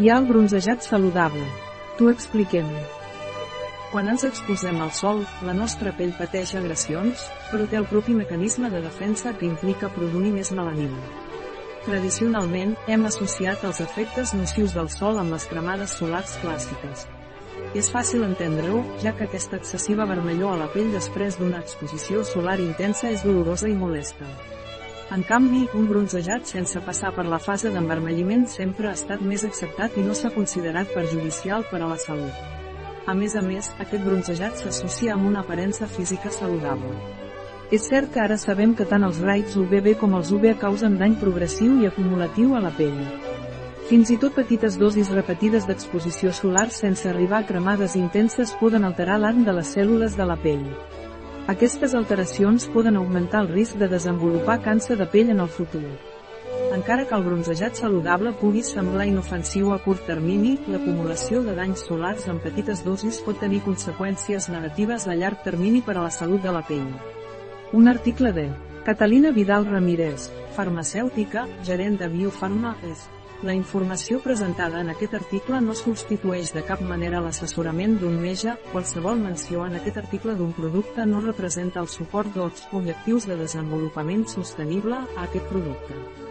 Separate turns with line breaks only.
Hi ha el bronzejat saludable. T'ho expliquem. Quan ens exposem al sol, la nostra pell pateix agressions, però té el propi mecanisme de defensa que implica produir més melanina. Tradicionalment, hem associat els efectes nocius del sol amb les cremades solars clàssiques. És fàcil entendre-ho, ja que aquesta excessiva vermellor a la pell després d'una exposició solar intensa és dolorosa i molesta. En canvi, un bronzejat sense passar per la fase d'envermelliment sempre ha estat més acceptat i no s'ha considerat perjudicial per a la salut. A més a més, aquest bronzejat s'associa amb una aparença física saludable. És cert que ara sabem que tant els raigs UVB com els UV causen dany progressiu i acumulatiu a la pell. Fins i tot petites dosis repetides d'exposició solar sense arribar a cremades intenses poden alterar l'arm de les cèl·lules de la pell. Aquestes alteracions poden augmentar el risc de desenvolupar càncer de pell en el futur. Encara que el bronzejat saludable pugui semblar inofensiu a curt termini, l'acumulació de danys solars en petites dosis pot tenir conseqüències negatives a llarg termini per a la salut de la pell. Un article de Catalina Vidal Ramírez, farmacèutica, gerent de Biofarma, és la informació presentada en aquest article no substitueix de cap manera l'assessorament d'un metge, qualsevol menció en aquest article d'un producte no representa el suport dels objectius de desenvolupament sostenible a aquest producte.